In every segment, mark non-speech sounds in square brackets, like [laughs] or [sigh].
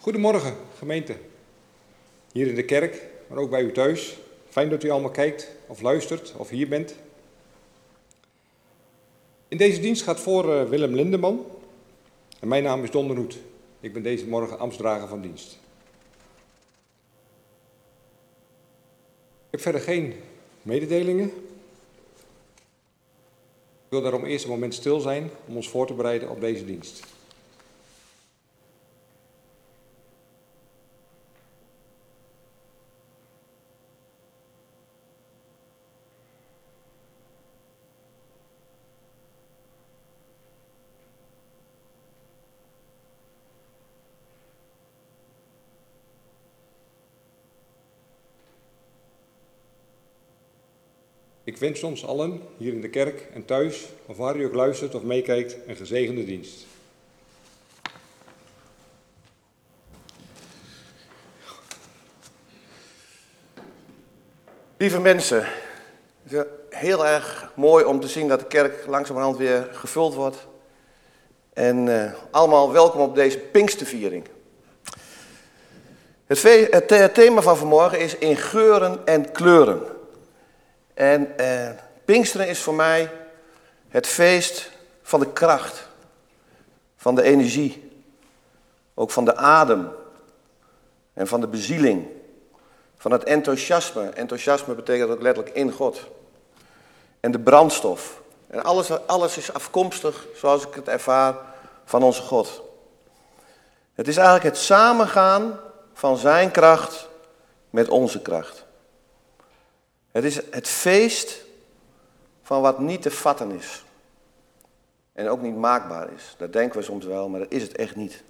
Goedemorgen, gemeente. Hier in de kerk, maar ook bij u thuis. Fijn dat u allemaal kijkt of luistert of hier bent. In deze dienst gaat voor uh, Willem Lindeman. En mijn naam is Don. Ik ben deze morgen ambtsdrager van dienst. Ik heb verder geen mededelingen. Ik wil daarom eerst een moment stil zijn om ons voor te bereiden op deze dienst. Wens ons allen, hier in de kerk en thuis, of waar u ook luistert of meekijkt, een gezegende dienst. Lieve mensen, het is heel erg mooi om te zien dat de kerk langzamerhand weer gevuld wordt. En uh, allemaal welkom op deze Pinksterviering. Het, het thema van vanmorgen is in geuren en kleuren. En eh, Pinksteren is voor mij het feest van de kracht, van de energie, ook van de adem en van de bezieling, van het enthousiasme. Enthousiasme betekent ook letterlijk in God. En de brandstof. En alles, alles is afkomstig, zoals ik het ervaar, van onze God. Het is eigenlijk het samengaan van zijn kracht met onze kracht. Het is het feest van wat niet te vatten is. En ook niet maakbaar is. Dat denken we soms wel, maar dat is het echt niet.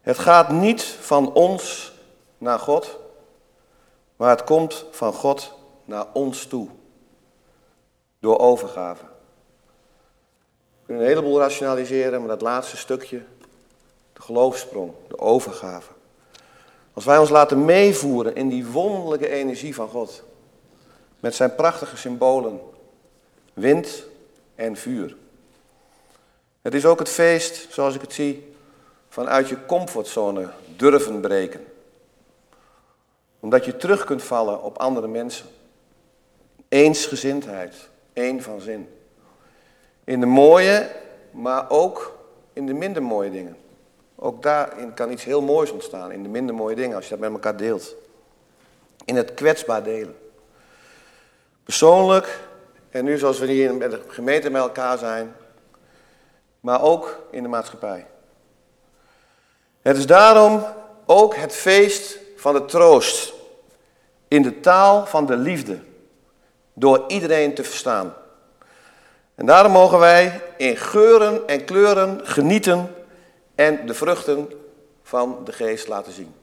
Het gaat niet van ons naar God, maar het komt van God naar ons toe. Door overgave. We kunnen een heleboel rationaliseren, maar dat laatste stukje, de geloofsprong, de overgave. Als wij ons laten meevoeren in die wonderlijke energie van God, met zijn prachtige symbolen, wind en vuur. Het is ook het feest, zoals ik het zie, vanuit je comfortzone durven breken. Omdat je terug kunt vallen op andere mensen. Eensgezindheid, één van zin. In de mooie, maar ook in de minder mooie dingen. Ook daarin kan iets heel moois ontstaan, in de minder mooie dingen, als je dat met elkaar deelt. In het kwetsbaar delen. Persoonlijk, en nu zoals we hier in de gemeente met elkaar zijn, maar ook in de maatschappij. Het is daarom ook het feest van de troost in de taal van de liefde, door iedereen te verstaan. En daarom mogen wij in geuren en kleuren genieten en de vruchten van de geest laten zien.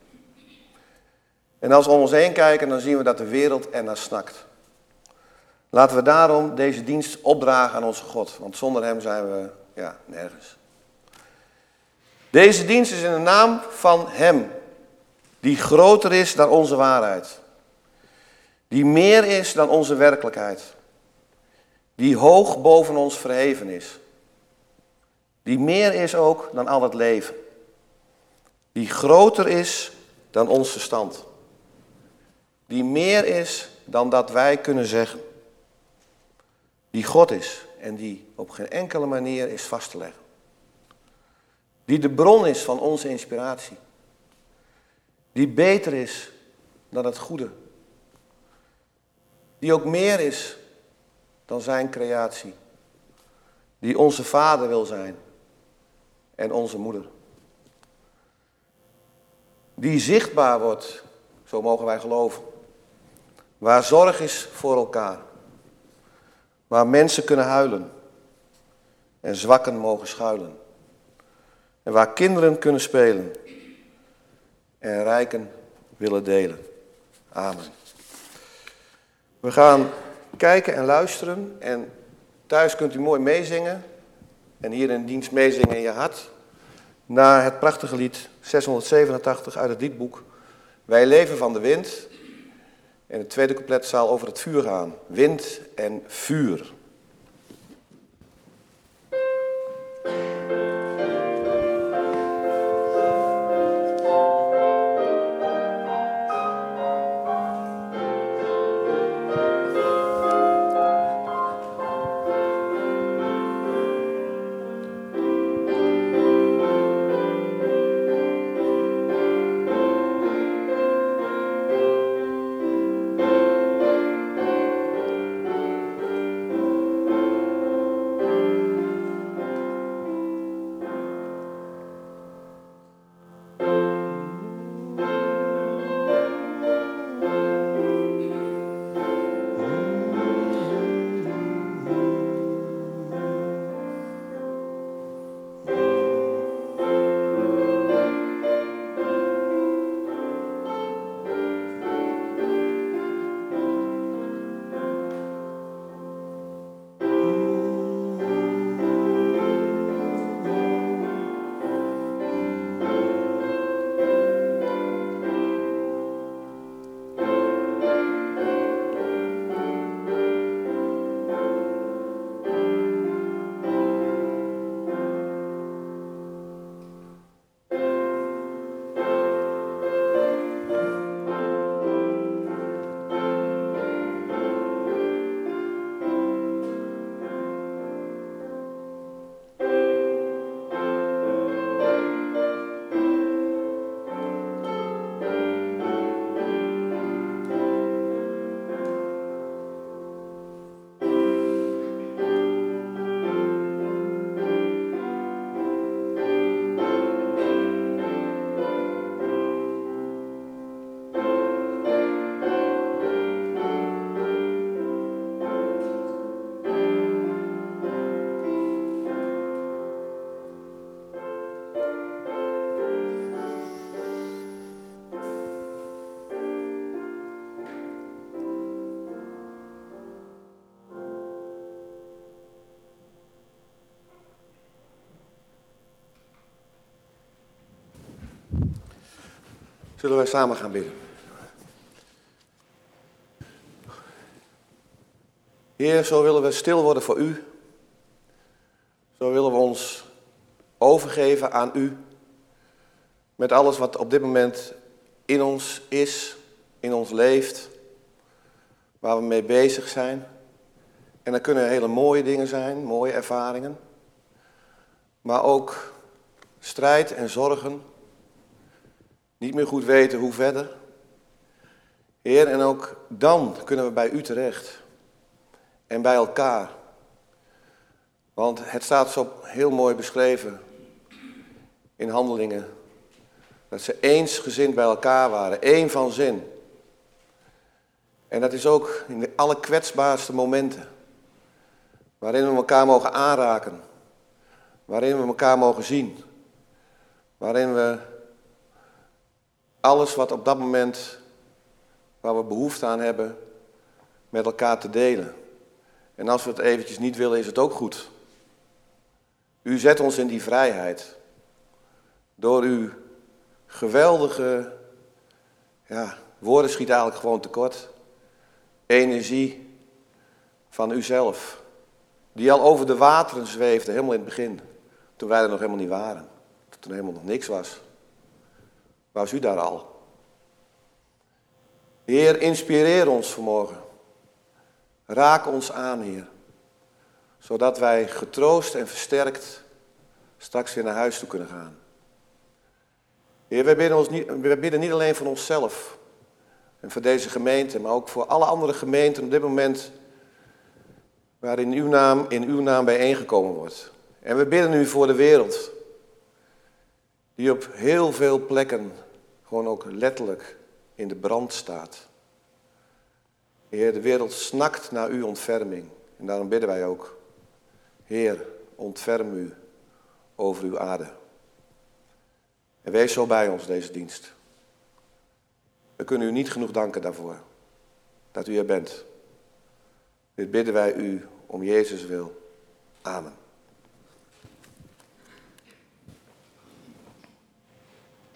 En als we om ons heen kijken, dan zien we dat de wereld naar snakt. Laten we daarom deze dienst opdragen aan onze God, want zonder Hem zijn we ja, nergens. Deze dienst is in de naam van Hem, die groter is dan onze waarheid, die meer is dan onze werkelijkheid, die hoog boven ons verheven is, die meer is ook dan al het leven, die groter is dan ons verstand, die meer is dan dat wij kunnen zeggen die God is en die op geen enkele manier is vast te leggen. Die de bron is van onze inspiratie. Die beter is dan het goede. Die ook meer is dan zijn creatie. Die onze vader wil zijn en onze moeder. Die zichtbaar wordt, zo mogen wij geloven. Waar zorg is voor elkaar. Waar mensen kunnen huilen en zwakken mogen schuilen. En waar kinderen kunnen spelen en rijken willen delen. Amen. We gaan kijken en luisteren en thuis kunt u mooi meezingen en hier in dienst meezingen in je hart naar het prachtige lied 687 uit het liedboek Wij leven van de wind en het tweede couplet zal over het vuur gaan. Wind en vuur. Zullen wij samen gaan bidden? Heer, zo willen we stil worden voor U. Zo willen we ons overgeven aan U. Met alles wat op dit moment in ons is, in ons leeft, waar we mee bezig zijn. En dat kunnen hele mooie dingen zijn, mooie ervaringen. Maar ook strijd en zorgen. Niet meer goed weten hoe verder. Heer, en ook dan kunnen we bij u terecht. En bij elkaar. Want het staat zo heel mooi beschreven in handelingen. Dat ze eensgezind bij elkaar waren, één van zin. En dat is ook in de allerkwetsbaarste momenten. Waarin we elkaar mogen aanraken. Waarin we elkaar mogen zien. Waarin we alles wat op dat moment waar we behoefte aan hebben, met elkaar te delen. En als we het eventjes niet willen, is het ook goed. U zet ons in die vrijheid. Door uw geweldige, ja, woorden schiet eigenlijk gewoon tekort. Energie van uzelf. Die al over de wateren zweefde, helemaal in het begin. Toen wij er nog helemaal niet waren. Toen er helemaal nog niks was. Was u daar al? Heer, inspireer ons vanmorgen. Raak ons aan, Heer. Zodat wij getroost en versterkt straks weer naar huis toe kunnen gaan. Heer, wij bidden, ons niet, bidden niet alleen voor onszelf en voor deze gemeente, maar ook voor alle andere gemeenten op dit moment waarin uw naam in uw naam bijeengekomen wordt. En we bidden nu voor de wereld, die op heel veel plekken gewoon ook letterlijk in de brand staat. Heer, de wereld snakt naar uw ontferming. En daarom bidden wij ook, Heer, ontferm u over uw aarde. En wees zo bij ons deze dienst. We kunnen u niet genoeg danken daarvoor, dat u er bent. Dit bidden wij u om Jezus wil. Amen.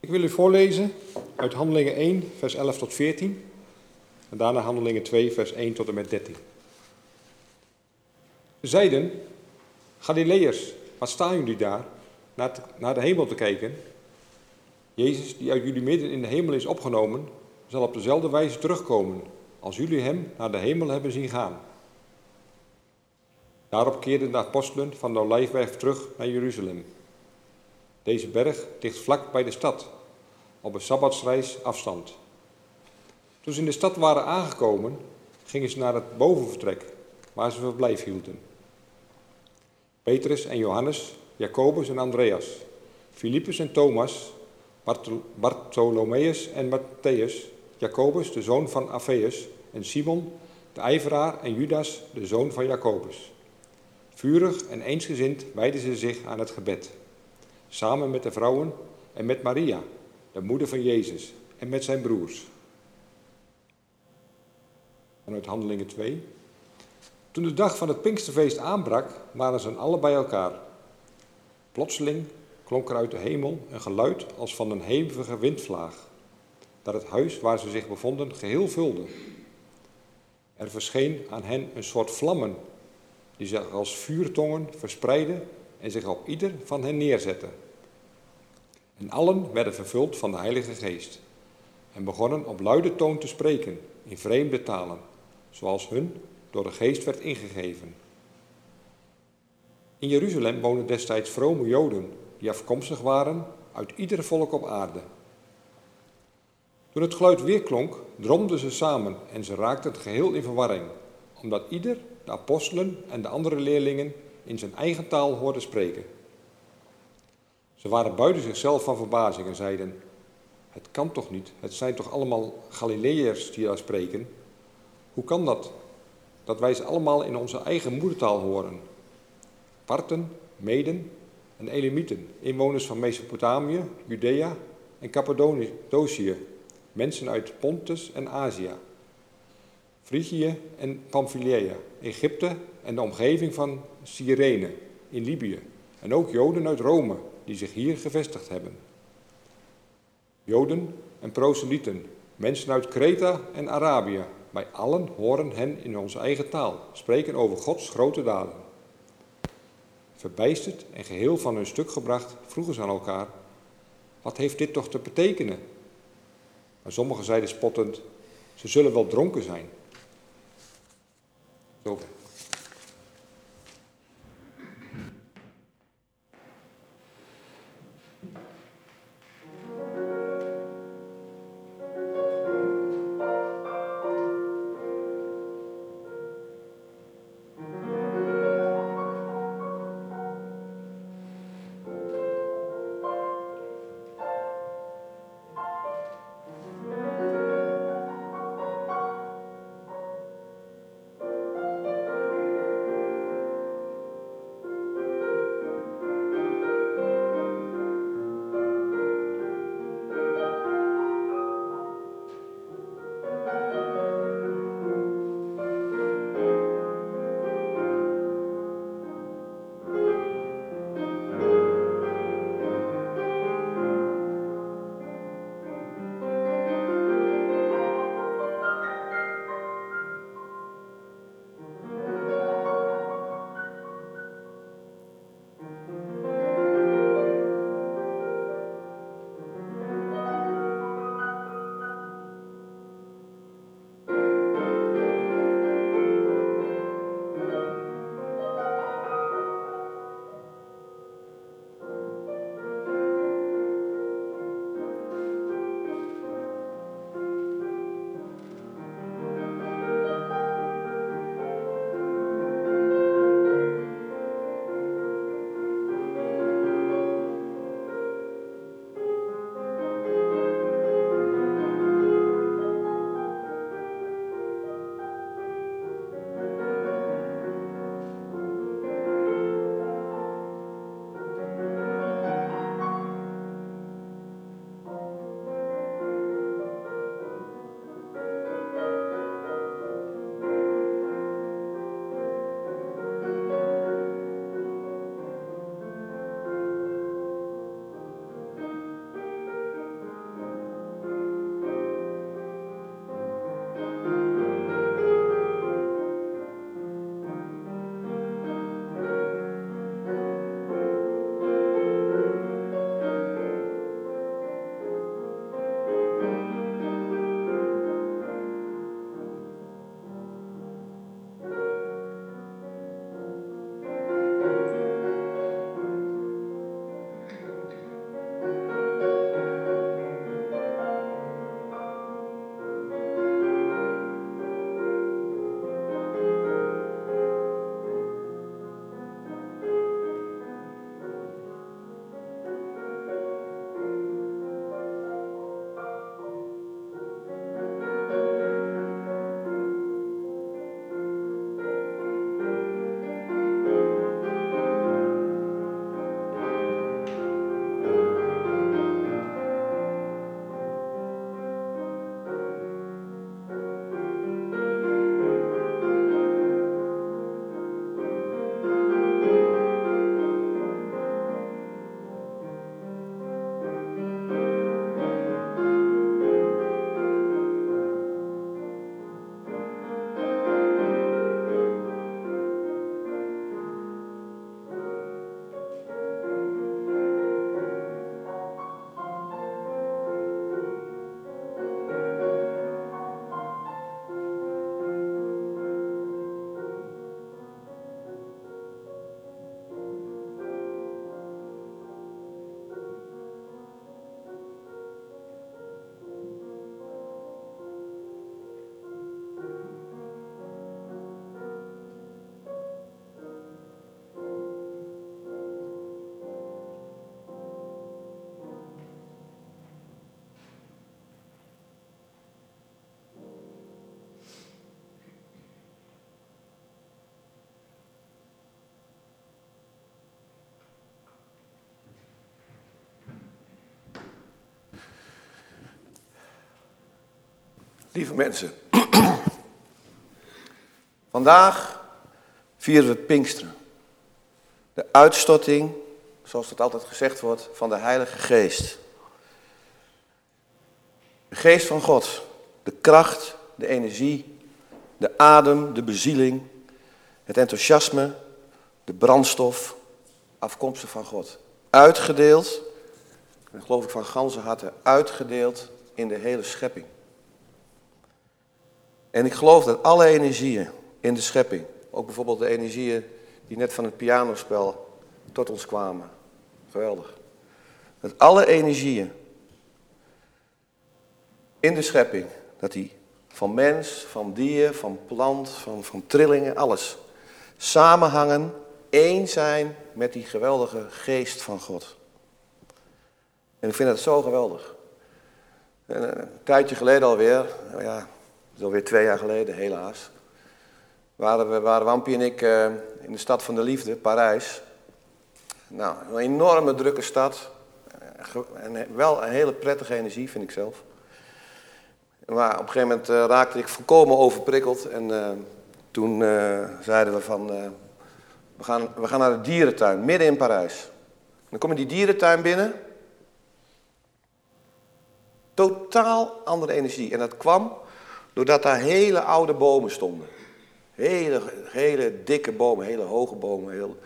Ik wil u voorlezen uit Handelingen 1, vers 11 tot 14. En daarna Handelingen 2, vers 1 tot en met 13. Ze zeiden, Galileërs, wat staan jullie daar naar, naar de hemel te kijken? Jezus, die uit jullie midden in de hemel is opgenomen, zal op dezelfde wijze terugkomen als jullie hem naar de hemel hebben zien gaan. Daarop keerden de apostelen van de Olijfberg terug naar Jeruzalem. Deze berg ligt vlak bij de stad, op een sabbatsreis afstand. Toen ze in de stad waren aangekomen, gingen ze naar het bovenvertrek, waar ze verblijf hielden. Petrus en Johannes, Jacobus en Andreas, Filippus en Thomas, Bartholomeus en Matthäus, Jacobus, de zoon van Alfeus, en Simon, de ijveraar, en Judas, de zoon van Jacobus. Vurig en eensgezind wijden ze zich aan het gebed, samen met de vrouwen en met Maria, de moeder van Jezus, en met zijn broers. Vanuit Handelingen 2. Toen de dag van het Pinksterfeest aanbrak, waren ze allen bij elkaar. Plotseling klonk er uit de hemel een geluid als van een hevige windvlaag, dat het huis waar ze zich bevonden geheel vulde. Er verscheen aan hen een soort vlammen, die zich als vuurtongen verspreidden en zich op ieder van hen neerzetten. En allen werden vervuld van de Heilige Geest en begonnen op luide toon te spreken in vreemde talen, zoals hun door de Geest werd ingegeven. In Jeruzalem woonden destijds vrome Joden die afkomstig waren uit ieder volk op aarde. Toen het geluid weer klonk, dromden ze samen en ze raakten geheel in verwarring, omdat ieder de apostelen en de andere leerlingen in zijn eigen taal hoorde spreken. Ze waren buiten zichzelf van verbazing en zeiden: Het kan toch niet, het zijn toch allemaal Galileërs die daar spreken? Hoe kan dat? Dat wij ze allemaal in onze eigen moedertaal horen. Parten, Meden en Elamieten, inwoners van Mesopotamië, Judea en Cappadocië, mensen uit Pontus en Azië, Frigië en Pamphylia, Egypte en de omgeving van Cyrene in Libië en ook Joden uit Rome die zich hier gevestigd hebben. Joden en proselyten, mensen uit Kreta en Arabië, wij allen horen hen in onze eigen taal spreken over Gods grote daden. Verbijsterd en geheel van hun stuk gebracht, vroegen ze aan elkaar: Wat heeft dit toch te betekenen? Maar sommigen zeiden spottend: Ze zullen wel dronken zijn. Over. Lieve mensen, [clears throat] vandaag vieren we Pinksteren. De uitstorting, zoals het altijd gezegd wordt, van de Heilige Geest. De Geest van God, de kracht, de energie, de adem, de bezieling, het enthousiasme, de brandstof, afkomstig van God. Uitgedeeld, en geloof ik van ganse harte, uitgedeeld in de hele schepping. En ik geloof dat alle energieën in de schepping, ook bijvoorbeeld de energieën die net van het pianospel tot ons kwamen, geweldig. Dat alle energieën in de schepping, dat die van mens, van dier, van plant, van, van trillingen, alles, samenhangen, één zijn met die geweldige geest van God. En ik vind dat zo geweldig. En een tijdje geleden alweer, ja, is alweer twee jaar geleden helaas, waren, we, waren Wampie en ik uh, in de stad van de liefde, Parijs. Nou, een enorme drukke stad. En wel een hele prettige energie, vind ik zelf. Maar op een gegeven moment uh, raakte ik volkomen overprikkeld. En toen zeiden we van, we, gaan, we gaan naar de dierentuin, midden in Parijs. Dan kom je die dierentuin binnen. Totaal andere energie. En dat kwam doordat daar hele oude bomen stonden. Hele, hele dikke bomen, hele hoge bomen. Heel...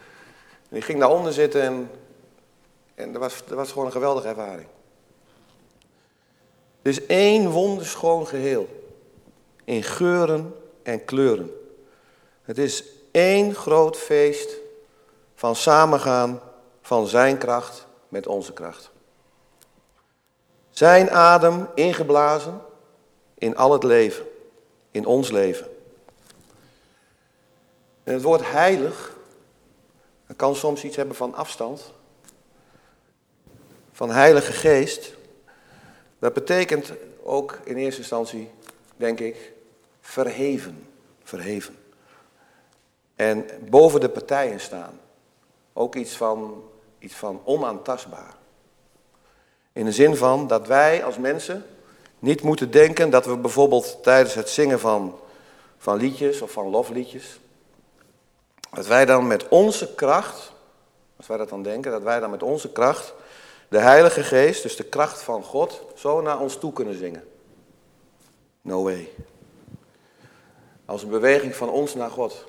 En ik ging daaronder zitten en, en dat, was, dat was gewoon een geweldige ervaring. Het is één wonderschoon geheel. In geuren en kleuren. Het is één groot feest van samengaan van zijn kracht met onze kracht. Zijn adem ingeblazen in al het leven, in ons leven. En het woord heilig, dat kan soms iets hebben van afstand, van heilige geest. Dat betekent ook in eerste instantie, denk ik, verheven, verheven. En boven de partijen staan. Ook iets van, iets van onaantastbaar. In de zin van dat wij als mensen niet moeten denken dat we bijvoorbeeld tijdens het zingen van, van liedjes of van lofliedjes, dat wij dan met onze kracht, als wij dat dan denken, dat wij dan met onze kracht de Heilige Geest, dus de kracht van God, zo naar ons toe kunnen zingen. No way. Als een beweging van ons naar God.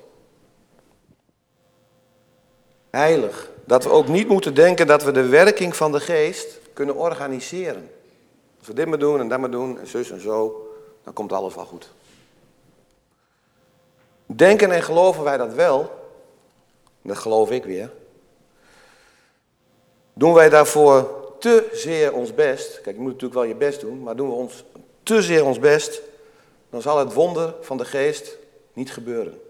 Heilig. Dat we ook niet moeten denken dat we de werking van de Geest kunnen organiseren. Als we dit maar doen en dat maar doen en zus en zo, dan komt alles wel goed. Denken en geloven wij dat wel, dat geloof ik weer. Doen wij daarvoor te zeer ons best, kijk je moet natuurlijk wel je best doen, maar doen we ons te zeer ons best, dan zal het wonder van de geest niet gebeuren.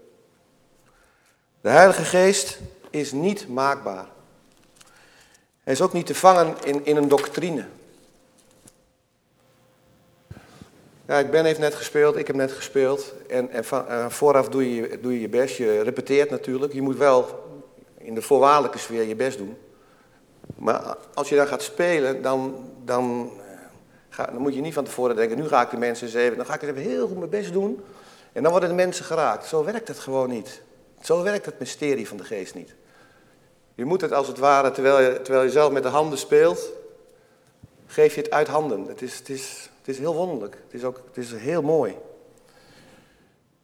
De Heilige Geest is niet maakbaar. Hij is ook niet te vangen in, in een doctrine. Ja, ik ben heeft net gespeeld, ik heb net gespeeld. En, en uh, vooraf doe je, doe je je best, je repeteert natuurlijk. Je moet wel in de voorwaardelijke sfeer je best doen. Maar als je dan gaat spelen, dan, dan, eh, ga, dan moet je niet van tevoren denken... nu ga ik de mensen eens even, dan ga ik even heel goed mijn best doen... en dan worden de mensen geraakt. Zo werkt het gewoon niet. Zo werkt het mysterie van de geest niet. Je moet het als het ware, terwijl je, terwijl je zelf met de handen speelt... geef je het uit handen. Het is, het is, het is heel wonderlijk. Het is, ook, het is heel mooi.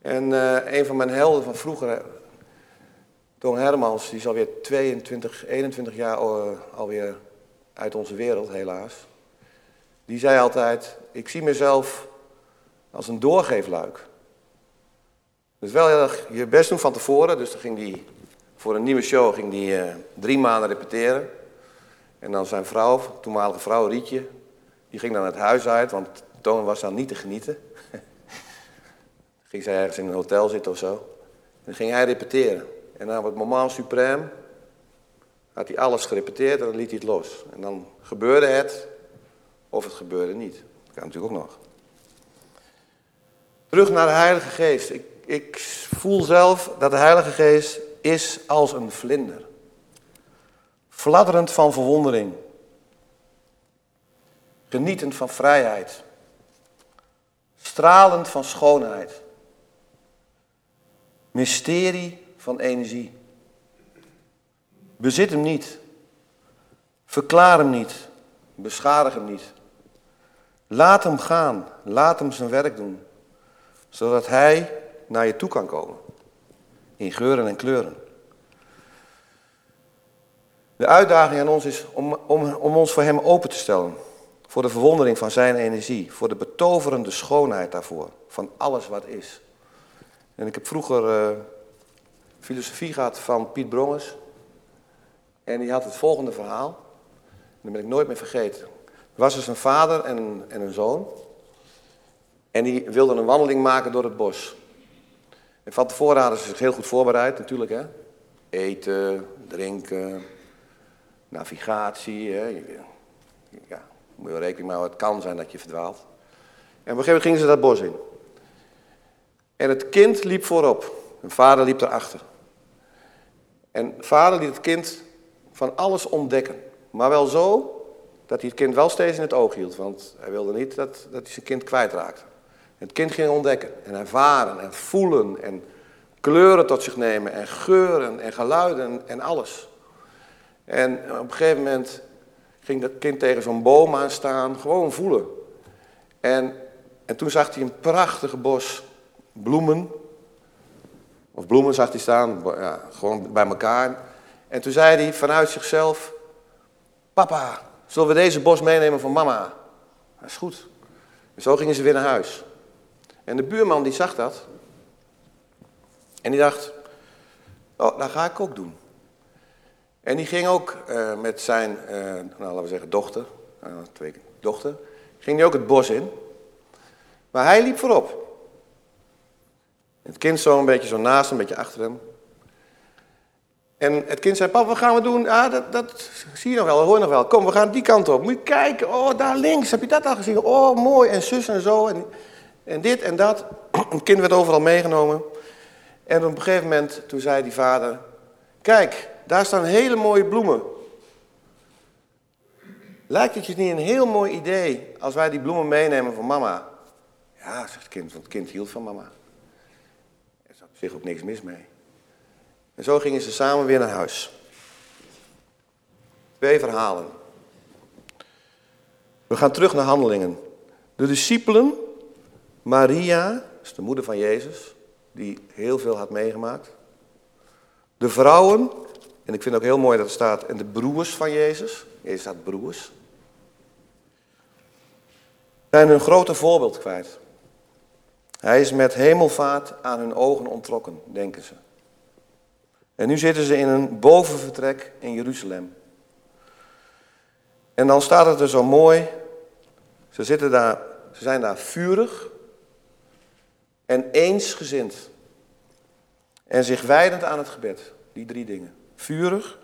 En uh, een van mijn helden van vroeger, Don Hermans, die is alweer 22, 21 jaar uh, alweer uit onze wereld, helaas. Die zei altijd, ik zie mezelf als een doorgeefluik. Dus wel heel erg je best doen van tevoren. Dus dan ging die, voor een nieuwe show ging die drie maanden repeteren. En dan zijn vrouw, toenmalige vrouw Rietje, die ging dan het huis uit, want Toon was dan niet te genieten. [laughs] ging zij ergens in een hotel zitten of zo. Dan ging hij repeteren. En dan op het moment suprême had hij alles gerepeteerd en dan liet hij het los. En dan gebeurde het, of het gebeurde niet. Dat kan natuurlijk ook nog. Terug naar de Heilige Geest. Ik, ik voel zelf dat de Heilige Geest is als een vlinder. Fladderend van verwondering. Genietend van vrijheid. stralend van schoonheid. Mysterie van energie. Bezit hem niet. Verklaar hem niet. Beschadig hem niet. Laat hem gaan. Laat hem zijn werk doen. Zodat hij naar je toe kan komen. In geuren en kleuren. De uitdaging aan ons is om, om, om ons voor hem open te stellen. Voor de verwondering van zijn energie. Voor de betoverende schoonheid daarvoor. Van alles wat is. En ik heb vroeger uh, filosofie gehad van Piet Brongers. En die had het volgende verhaal. Dat ben ik nooit meer vergeten. Er was dus een vader en en een zoon. En die wilden een wandeling maken door het bos. En van tevoren hadden ze zich heel goed voorbereid, natuurlijk. Hè? Eten, drinken, navigatie. Hè? Ja, moet je rekening mee het kan zijn dat je verdwaalt. En op een gegeven moment gingen ze dat bos in. En het kind liep voorop. En vader liep erachter. En vader liet het kind van alles ontdekken. Maar wel zo dat hij het kind wel steeds in het oog hield. Want hij wilde niet dat, dat hij zijn kind kwijtraakte. Het kind ging ontdekken en ervaren en voelen en kleuren tot zich nemen en geuren en geluiden en alles. En op een gegeven moment ging dat kind tegen zo'n boom aan staan, gewoon voelen. En, en toen zag hij een prachtige bos bloemen. Of bloemen zag hij staan, ja, gewoon bij elkaar. En toen zei hij vanuit zichzelf: Papa, zullen we deze bos meenemen van mama? Dat is goed. En zo gingen ze weer naar huis. En de buurman die zag dat. En die dacht: Oh, dat ga ik ook doen. En die ging ook uh, met zijn, uh, nou, laten we zeggen, dochter, uh, twee dochter, ging die ook het bos in. Maar hij liep voorop. Het kind zo een beetje zo naast, een beetje achter hem. En het kind zei, papa, wat gaan we doen? Ah, dat, dat zie je nog wel, hoor je nog wel. Kom, we gaan die kant op. Moet je kijken, oh, daar links, heb je dat al gezien? Oh, mooi, en zus en zo, en, en dit en dat. [clears throat] Het kind werd overal meegenomen. En op een gegeven moment, toen zei die vader, kijk, daar staan hele mooie bloemen. Lijkt het je niet een heel mooi idee als wij die bloemen meenemen voor mama? Ja, zegt het kind, want het kind hield van mama. Er zat op zich ook niks mis mee. En zo gingen ze samen weer naar huis. Twee verhalen. We gaan terug naar handelingen. De discipelen, Maria, is de moeder van Jezus, die heel veel had meegemaakt. De vrouwen, en ik vind ook heel mooi dat er staat, en de broers van Jezus. Jezus staat broers. Zijn hun grote voorbeeld kwijt. Hij is met hemelvaart aan hun ogen ontrokken, denken ze. En nu zitten ze in een bovenvertrek in Jeruzalem. En dan staat het er zo mooi. Ze, zitten daar, ze zijn daar vurig en eensgezind. En zich wijdend aan het gebed. Die drie dingen. Vurig,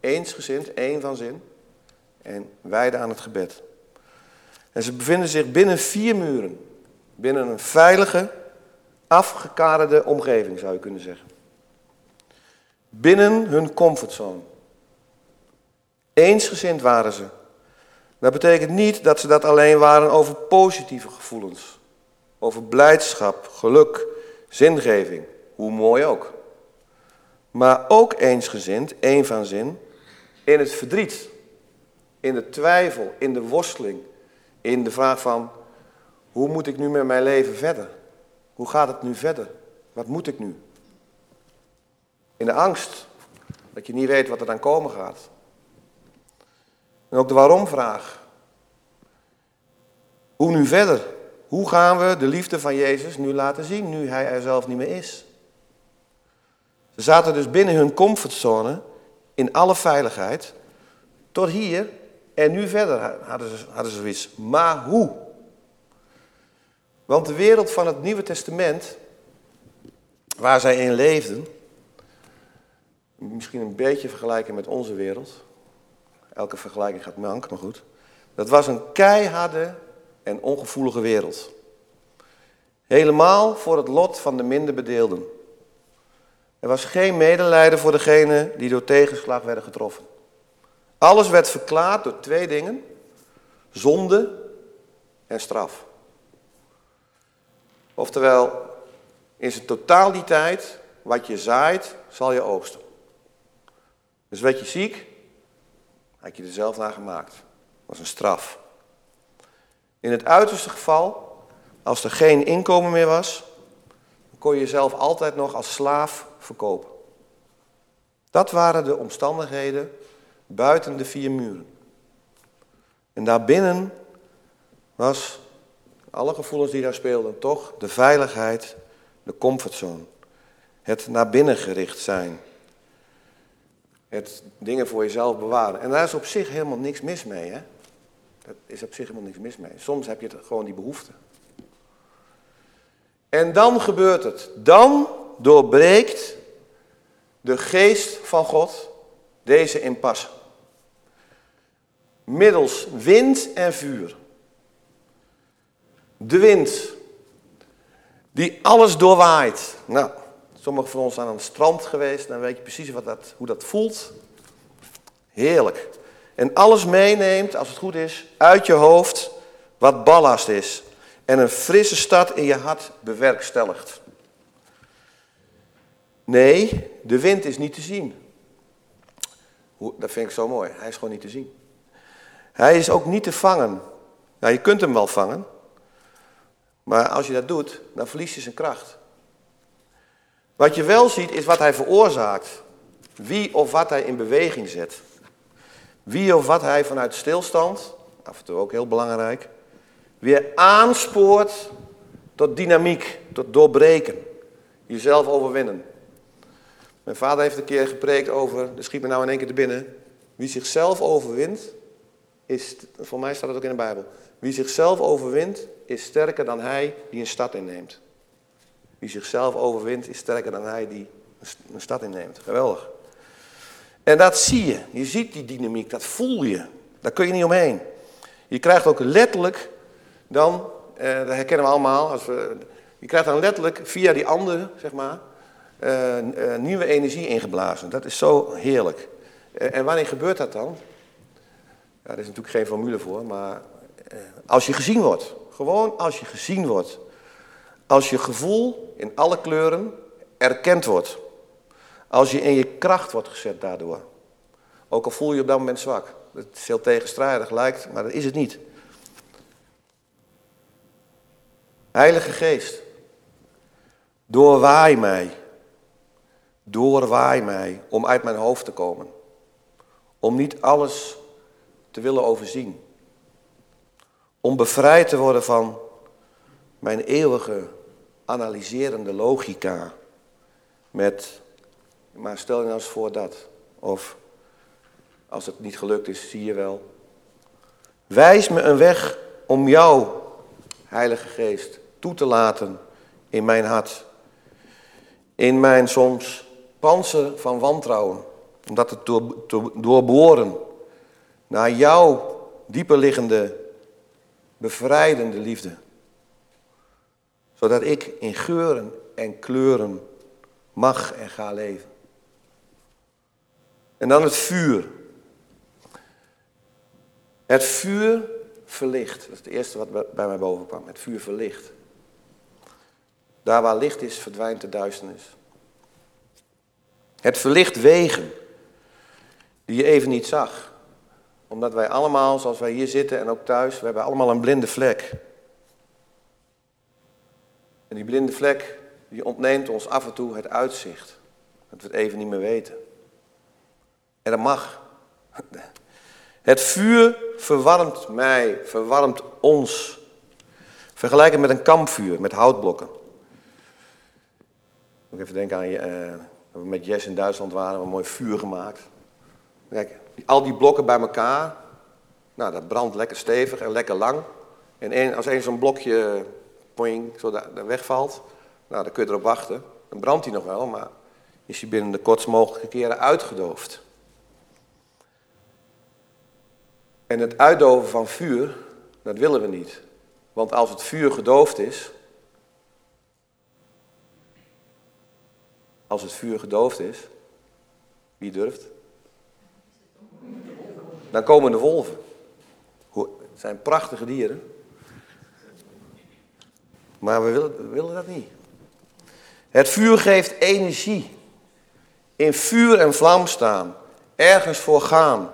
eensgezind, één van zin. En wijden aan het gebed. En ze bevinden zich binnen vier muren. Binnen een veilige, afgekaderde omgeving zou je kunnen zeggen. Binnen hun comfortzone. Eensgezind waren ze. Dat betekent niet dat ze dat alleen waren over positieve gevoelens. Over blijdschap, geluk, zingeving. Hoe mooi ook. Maar ook eensgezind, één van zin, in het verdriet, in de twijfel, in de worsteling, in de vraag van hoe moet ik nu met mijn leven verder? Hoe gaat het nu verder? Wat moet ik nu? In de angst dat je niet weet wat er dan komen gaat. En ook de waarom-vraag. Hoe nu verder? Hoe gaan we de liefde van Jezus nu laten zien, nu Hij er zelf niet meer is? Ze zaten dus binnen hun comfortzone, in alle veiligheid, tot hier en nu verder hadden ze, hadden ze zoiets. Maar hoe? Want de wereld van het Nieuwe Testament, waar zij in leefden, misschien een beetje vergelijken met onze wereld. Elke vergelijking gaat mank, maar goed. Dat was een keiharde en ongevoelige wereld. Helemaal voor het lot van de minder bedeelden. Er was geen medelijden voor degenen die door tegenslag werden getroffen. Alles werd verklaard door twee dingen: zonde en straf. Oftewel, in zijn totaliteit, wat je zaait, zal je oogsten. Dus werd je ziek, had je er zelf naar gemaakt. Was een straf. In het uiterste geval, als er geen inkomen meer was, kon je jezelf altijd nog als slaaf verkopen. Dat waren de omstandigheden buiten de vier muren. En daarbinnen was, alle gevoelens die daar speelden, toch de veiligheid, de comfortzone. Het naar binnen gericht zijn. Het dingen voor jezelf bewaren. En daar is op zich helemaal niks mis mee. Hè? Daar is op zich helemaal niks mis mee. Soms heb je gewoon die behoefte. En dan gebeurt het. Dan doorbreekt de geest van God deze impasse. Middels wind en vuur. De wind, die alles doorwaait. Nou, sommigen van ons zijn aan het strand geweest, dan weet je precies wat dat, hoe dat voelt. Heerlijk. En alles meeneemt, als het goed is, uit je hoofd wat ballast is. En een frisse stad in je hart bewerkstelligt. Nee, de wind is niet te zien. Dat vind ik zo mooi. Hij is gewoon niet te zien. Hij is ook niet te vangen. Nou, je kunt hem wel vangen. Maar als je dat doet, dan verlies je zijn kracht. Wat je wel ziet, is wat hij veroorzaakt. Wie of wat hij in beweging zet. Wie of wat hij vanuit stilstand, af en toe ook heel belangrijk, weer aanspoort tot dynamiek, tot doorbreken. Jezelf overwinnen. Mijn vader heeft een keer gepreekt over, er schiet me nou in één keer te binnen, wie zichzelf overwint, is, voor mij staat het ook in de Bijbel, wie zichzelf overwint, is sterker dan hij die een stad inneemt. Wie zichzelf overwint, is sterker dan hij die een stad inneemt. Geweldig. En dat zie je. Je ziet die dynamiek, dat voel je. Daar kun je niet omheen. Je krijgt ook letterlijk dan, eh, dat herkennen we allemaal, als we, je krijgt dan letterlijk via die andere, zeg maar, nieuwe energie ingeblazen. Dat is zo heerlijk. Uh, en wanneer gebeurt dat dan? Ja, is natuurlijk geen formule voor, maar als je gezien wordt. Gewoon als je gezien wordt. Als je gevoel in alle kleuren erkend wordt. Als je in je kracht wordt gezet daardoor. Ook al voel je op dat moment zwak. Het is heel tegenstrijdig lijkt, maar dat is het niet. Heilige Geest, doorwaai mij. Doorwaai mij om uit mijn hoofd te komen. Om niet alles te willen overzien. Om bevrijd te worden van mijn eeuwige analyserende logica. Met, maar stel je nou eens voor dat. Of als het niet gelukt is, zie je wel. Wijs me een weg om jou, Heilige Geest, toe te laten in mijn hart. In mijn soms panzer van wantrouwen. Omdat het door, doorboren naar jouw dieper liggende, bevrijdende liefde. Zodat ik in geuren en kleuren mag en ga leven. En dan het vuur. Het vuur verlicht. Dat is het eerste wat bij mij boven kwam. Het vuur verlicht. Daar waar licht is, verdwijnt de duisternis. Het verlicht wegen die je even niet zag. Omdat wij allemaal, zoals wij hier zitten en ook thuis, we hebben allemaal een blinde vlek. En die blinde vlek, die ontneemt ons af en toe het uitzicht. Dat we het even niet meer weten. En dat mag. Het vuur verwarmt mij, verwarmt ons. Vergelijk het met een kampvuur, met houtblokken. Ik even denken aan je, uh, we met Jess in Duitsland waren, we een mooi vuur gemaakt. Kijk, al die blokken bij elkaar, nou, dat brandt lekker stevig en lekker lang. En als één zo'n blokje poing, zo daar, wegvalt, nou, dan kun je erop wachten. Dan brandt hij nog wel, maar is hij binnen de kortst mogelijke keren uitgedoofd. En het uitdoven van vuur, dat willen we niet. Want als het vuur gedoofd is, als het vuur gedoofd is, wie durft? Dan komen de wolven. Het zijn prachtige dieren. Maar we willen, willen dat niet. Het vuur geeft energie. In vuur en vlam staan. Ergens voor gaan.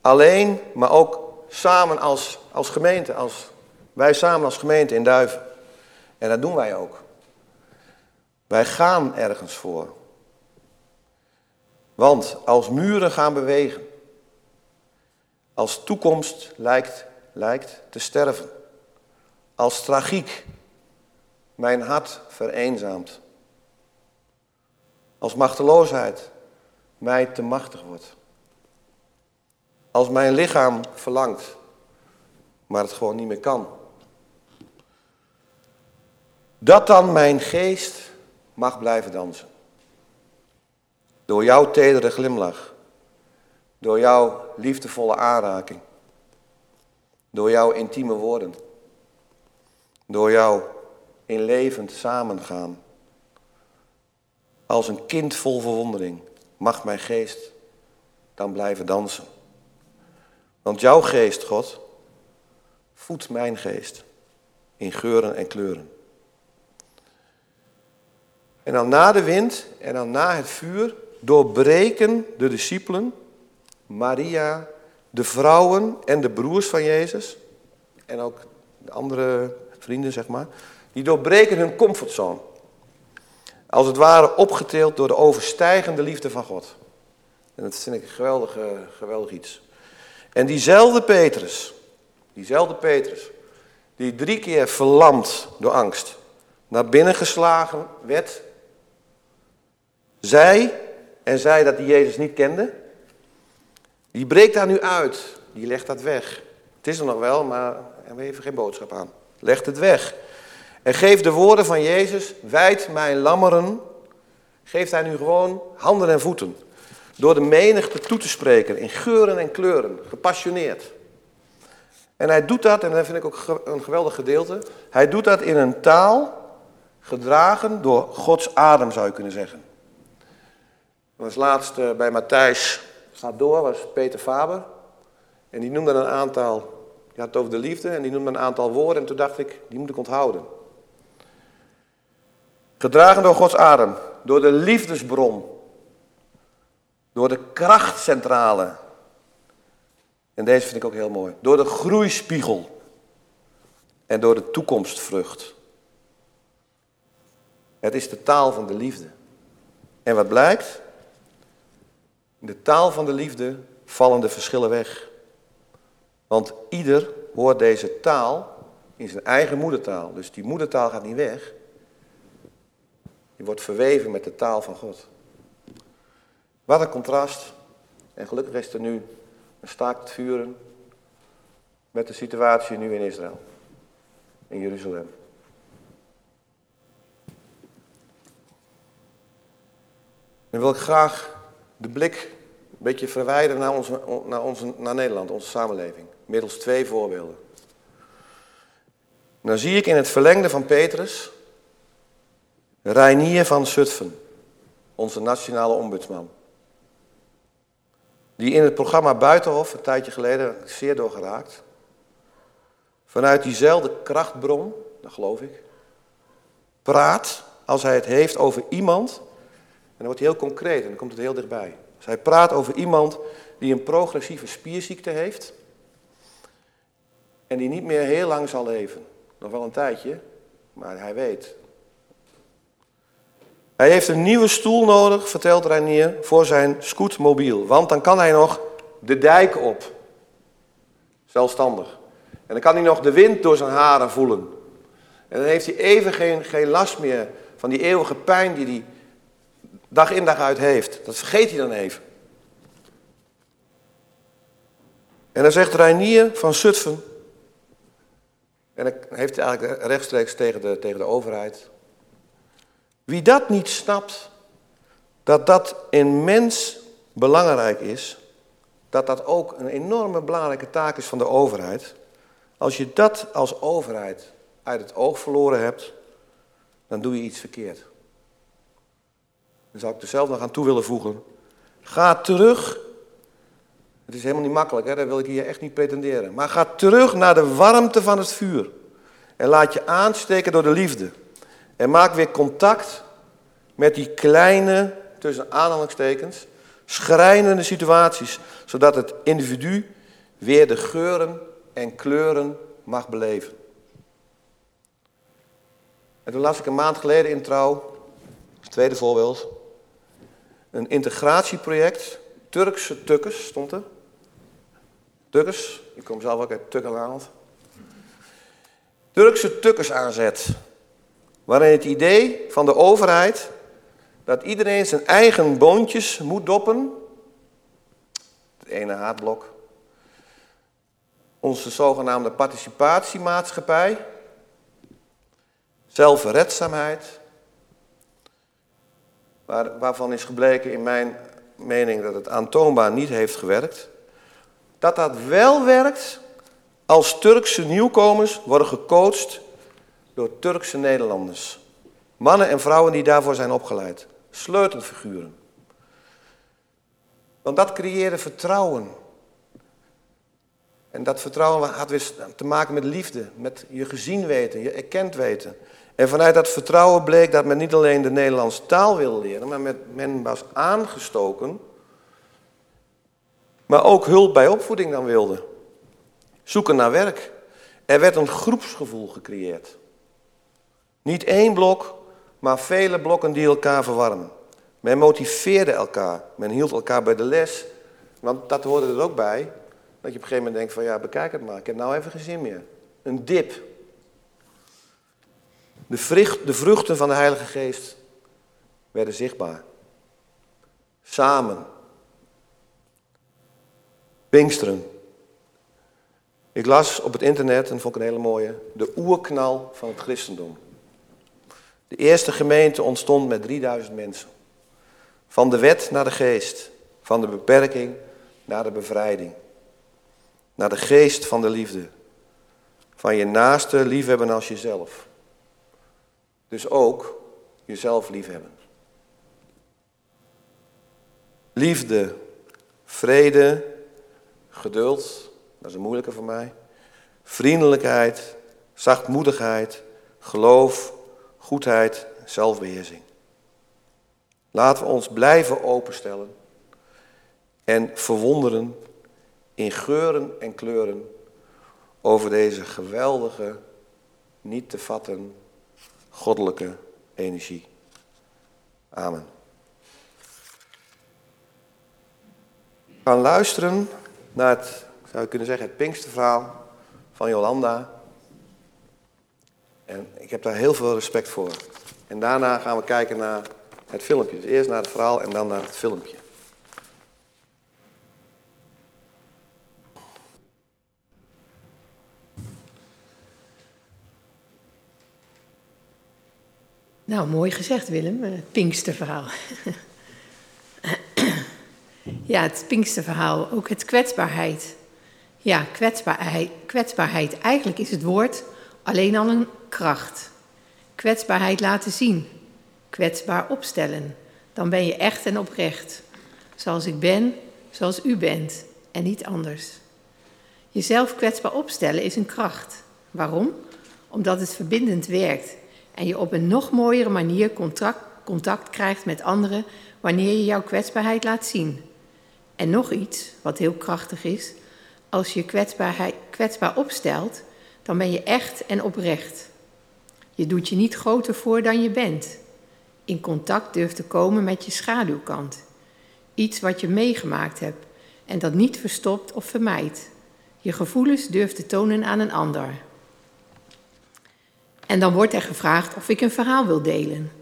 Alleen, maar ook samen als, als gemeente. Als, wij samen als gemeente in Duiven. En dat doen wij ook. Wij gaan ergens voor. Want als muren gaan bewegen, als toekomst lijkt, lijkt te sterven, als tragiek mijn hart vereenzaamt, als machteloosheid mij te machtig wordt, als mijn lichaam verlangt, maar het gewoon niet meer kan. Dat dan mijn geest mag blijven dansen. Door jouw tedere glimlach. Door jouw liefdevolle aanraking. Door jouw intieme woorden. Door jouw in levend samengaan. Als een kind vol verwondering mag mijn geest dan blijven dansen. Want jouw geest, God, voedt mijn geest in geuren en kleuren. En dan na de wind en dan na het vuur doorbreken de discipelen, Maria, de vrouwen en de broers van Jezus, en ook de andere vrienden, zeg maar, die doorbreken hun comfortzone. Als het ware opgeteeld door de overstijgende liefde van God. En dat vind ik een geweldig, geweldig iets. En diezelfde Petrus, diezelfde Petrus, die drie keer verlamd door angst, naar binnen geslagen werd, zij en zij dat die Jezus niet kende, die breekt daar nu uit. Die legt dat weg. Het is er nog wel, maar we hebben geen boodschap aan. Legt het weg. En geeft de woorden van Jezus, wijd mijn lammeren, geeft hij nu gewoon handen en voeten. Door de menigte toe te spreken in geuren en kleuren, gepassioneerd. En hij doet dat, en dat vind ik ook een geweldig gedeelte, hij doet dat in een taal gedragen door Gods adem, zou je kunnen zeggen was laatst uh, bij Matthijs, gaat door, was Peter Faber. En die noemde een aantal, die had het over de liefde, en die noemde een aantal woorden. En toen dacht ik, die moet ik onthouden. Gedragen door Gods adem, door de liefdesbron, door de krachtcentrale. En deze vind ik ook heel mooi. Door de groeispiegel en door de toekomstvrucht. Het is de taal van de liefde. En wat blijkt? In de taal van de liefde vallen de verschillen weg. Want ieder hoort deze taal in zijn eigen moedertaal. Dus die moedertaal gaat niet weg. Die wordt verweven met de taal van God. Wat een contrast. En gelukkig is er nu een staakt vuren met de situatie nu in Israël. In Jeruzalem. En wil ik graag de blik een beetje verwijderen naar, onze, naar, onze, naar Nederland, onze samenleving. Middels twee voorbeelden. Dan zie ik in het verlengde van Petrus Reinier van Zutphen, onze nationale ombudsman. Die in het programma Buitenhof, een tijdje geleden, zeer doorgeraakt. Vanuit diezelfde krachtbron, dat geloof ik, praat als hij het heeft over iemand dan wordt hij heel concreet en dan komt het heel dichtbij. Dus hij praat over iemand die een progressieve spierziekte heeft. En die niet meer heel lang zal leven. Nog wel een tijdje, maar hij weet. Hij heeft een nieuwe stoel nodig, vertelt Reinier, voor zijn scootmobiel. Want dan kan hij nog de dijk op. Zelfstandig. En dan kan hij nog de wind door zijn haren voelen. En dan heeft hij even geen, geen last meer van die eeuwige pijn die hij dag in dag uit heeft. Dat vergeet hij dan even. En dan zegt Reinier van Zutphen, en dan heeft hij eigenlijk rechtstreeks tegen de, tegen de overheid. Wie dat niet snapt, dat dat in mens belangrijk is, dat dat ook een enorme belangrijke taak is van de overheid. Als je dat als overheid uit het oog verloren hebt, dan doe je iets verkeerd. Dan zou ik er zelf nog aan toe willen voegen. Ga terug. Het is helemaal niet makkelijk, hè? dat wil ik hier echt niet pretenderen. Maar ga terug naar de warmte van het vuur. En laat je aansteken door de liefde. En maak weer contact met die kleine, tussen aanhalingstekens, schrijnende situaties. Zodat het individu weer de geuren en kleuren mag beleven. En toen las ik een maand geleden in Trouw, tweede voorbeeld, een integratieproject, Turkse tukkers stond er. Tukkers, ik kom zelf ook uit Tukkerland. Turkse tukkers aanzet, waarin het idee van de overheid dat iedereen zijn eigen boontjes moet doppen. Het ene haatblok. Onze zogenaamde participatiemaatschappij. Zelfredzaamheid. Waar, waarvan is gebleken in mijn mening dat het aantoonbaar niet heeft gewerkt. Dat dat wel werkt als Turkse nieuwkomers worden gecoacht door Turkse Nederlanders. Mannen en vrouwen die daarvoor zijn opgeleid. Sleutelfiguren. Want dat creëerde vertrouwen. En dat vertrouwen had weer te maken met liefde, met je gezien weten, je erkend weten. En vanuit dat vertrouwen bleek dat men niet alleen de Nederlandse taal wilde leren, maar met, men was aangestoken, maar ook hulp bij opvoeding dan wilde. Zoeken naar werk. Er werd een groepsgevoel gecreëerd. Niet één blok, maar vele blokken die elkaar verwarmen. Men motiveerde elkaar, men hield elkaar bij de les, want dat hoorde er ook bij, dat je op een gegeven moment denkt van ja, bekijk het maar, ik heb nou even geen zin meer. Een dip. De, de vruchten van de Heilige Geest werden zichtbaar. Samen. Pinksteren. Ik las op het internet, en vond ik een hele mooie, de oerknal van het christendom. De eerste gemeente ontstond met 3000 mensen. Van de wet naar de geest, van de beperking naar de bevrijding. Naar de geest van de liefde. Van je naaste liefhebben als jezelf. Dus ook jezelf liefhebben. Liefde, vrede, geduld, dat is een moeilijke voor mij. Vriendelijkheid, zachtmoedigheid, geloof, goedheid, zelfbeheersing. Laten we ons blijven openstellen en verwonderen in geuren en kleuren over deze geweldige, niet te vatten, goddelijke energie. Amen. We gaan luisteren naar het, zou je kunnen zeggen, het Pinksterverhaal van Jolanda. En ik heb daar heel veel respect voor. En daarna gaan we kijken naar het filmpje. Dus eerst naar het verhaal en dan naar het filmpje. Nou, mooi gezegd Willem, het Pinksterverhaal. ja, het Pinksterverhaal, ook het kwetsbaarheid. Ja, kwetsbaarheid, kwetsbaarheid. Eigenlijk is het woord alleen al een kracht. Kwetsbaarheid laten zien. Kwetsbaar opstellen. Dan ben je echt en oprecht. Zoals ik ben, zoals u bent en niet anders. Jezelf kwetsbaar opstellen is een kracht. Waarom? Omdat het verbindend werkt en je op een nog mooiere manier contact, contact krijgt met anderen wanneer je jouw kwetsbaarheid laat zien. En nog iets wat heel krachtig is: als je kwetsbaarheid, kwetsbaar opstelt, dan ben je echt en oprecht. Je doet je niet groter voor dan je bent. In contact durft te komen met je schaduwkant. Iets wat je meegemaakt hebt en dat niet verstopt of vermijdt. Je gevoelens durft te tonen aan een ander. En dan wordt er gevraagd of ik een verhaal wil delen.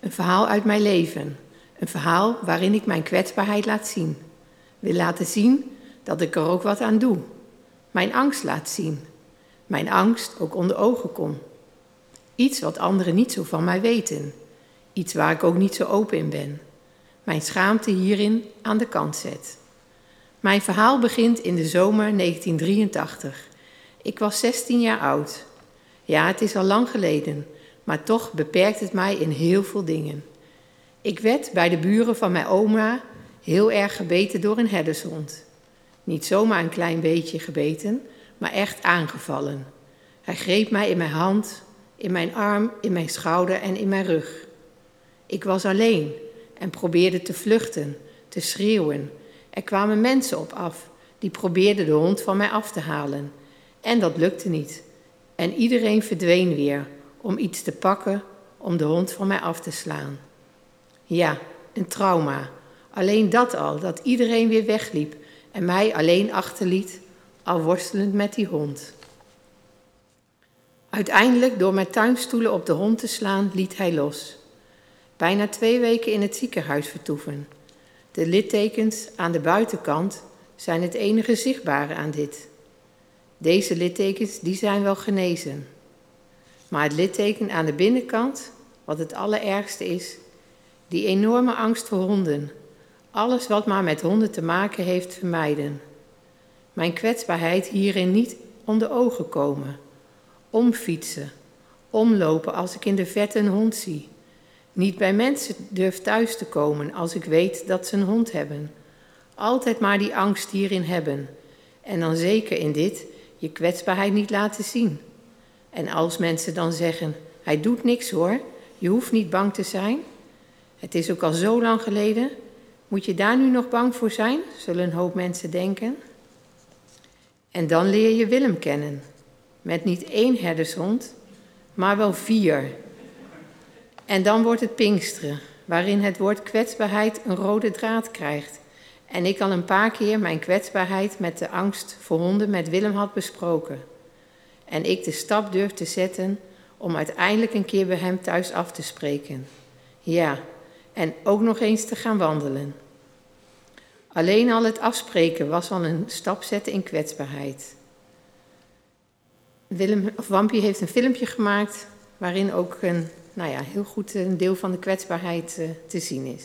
Een verhaal uit mijn leven. Een verhaal waarin ik mijn kwetsbaarheid laat zien. Wil laten zien dat ik er ook wat aan doe. Mijn angst laat zien. Mijn angst ook onder ogen kom. Iets wat anderen niet zo van mij weten. Iets waar ik ook niet zo open in ben. Mijn schaamte hierin aan de kant zet. Mijn verhaal begint in de zomer 1983. Ik was 16 jaar oud. Ja, het is al lang geleden, maar toch beperkt het mij in heel veel dingen. Ik werd bij de buren van mijn oma heel erg gebeten door een herdershond. Niet zomaar een klein beetje gebeten, maar echt aangevallen. Hij greep mij in mijn hand, in mijn arm, in mijn schouder en in mijn rug. Ik was alleen en probeerde te vluchten, te schreeuwen. Er kwamen mensen op af die probeerden de hond van mij af te halen. En dat lukte niet. En iedereen verdween weer om iets te pakken om de hond van mij af te slaan. Ja, een trauma. Alleen dat al, dat iedereen weer wegliep en mij alleen achterliet, al worstelend met die hond. Uiteindelijk, door mijn tuinstoelen op de hond te slaan, liet hij los. Bijna twee weken in het ziekenhuis vertoeven. De littekens aan de buitenkant zijn het enige zichtbare aan dit. Deze littekens die zijn wel genezen. Maar het litteken aan de binnenkant, wat het allerergste is, die enorme angst voor honden. Alles wat maar met honden te maken heeft, vermijden. Mijn kwetsbaarheid hierin niet onder ogen komen. Omfietsen. Omlopen als ik in de verte een hond zie. Niet bij mensen durf thuis te komen als ik weet dat ze een hond hebben. Altijd maar die angst hierin hebben. En dan zeker in dit, je kwetsbaarheid niet laten zien. En als mensen dan zeggen: Hij doet niks hoor, je hoeft niet bang te zijn. Het is ook al zo lang geleden. Moet je daar nu nog bang voor zijn? Zullen een hoop mensen denken. En dan leer je Willem kennen. Met niet één herdershond, maar wel vier. En dan wordt het Pinksteren, waarin het woord kwetsbaarheid een rode draad krijgt. En ik al een paar keer mijn kwetsbaarheid met de angst voor honden met Willem had besproken. En ik de stap durf te zetten om uiteindelijk een keer bij hem thuis af te spreken. Ja, en ook nog eens te gaan wandelen. Alleen al het afspreken was al een stap zetten in kwetsbaarheid. Willem, of Wampie heeft een filmpje gemaakt waarin ook een, nou ja, heel goed een deel van de kwetsbaarheid uh, te zien is.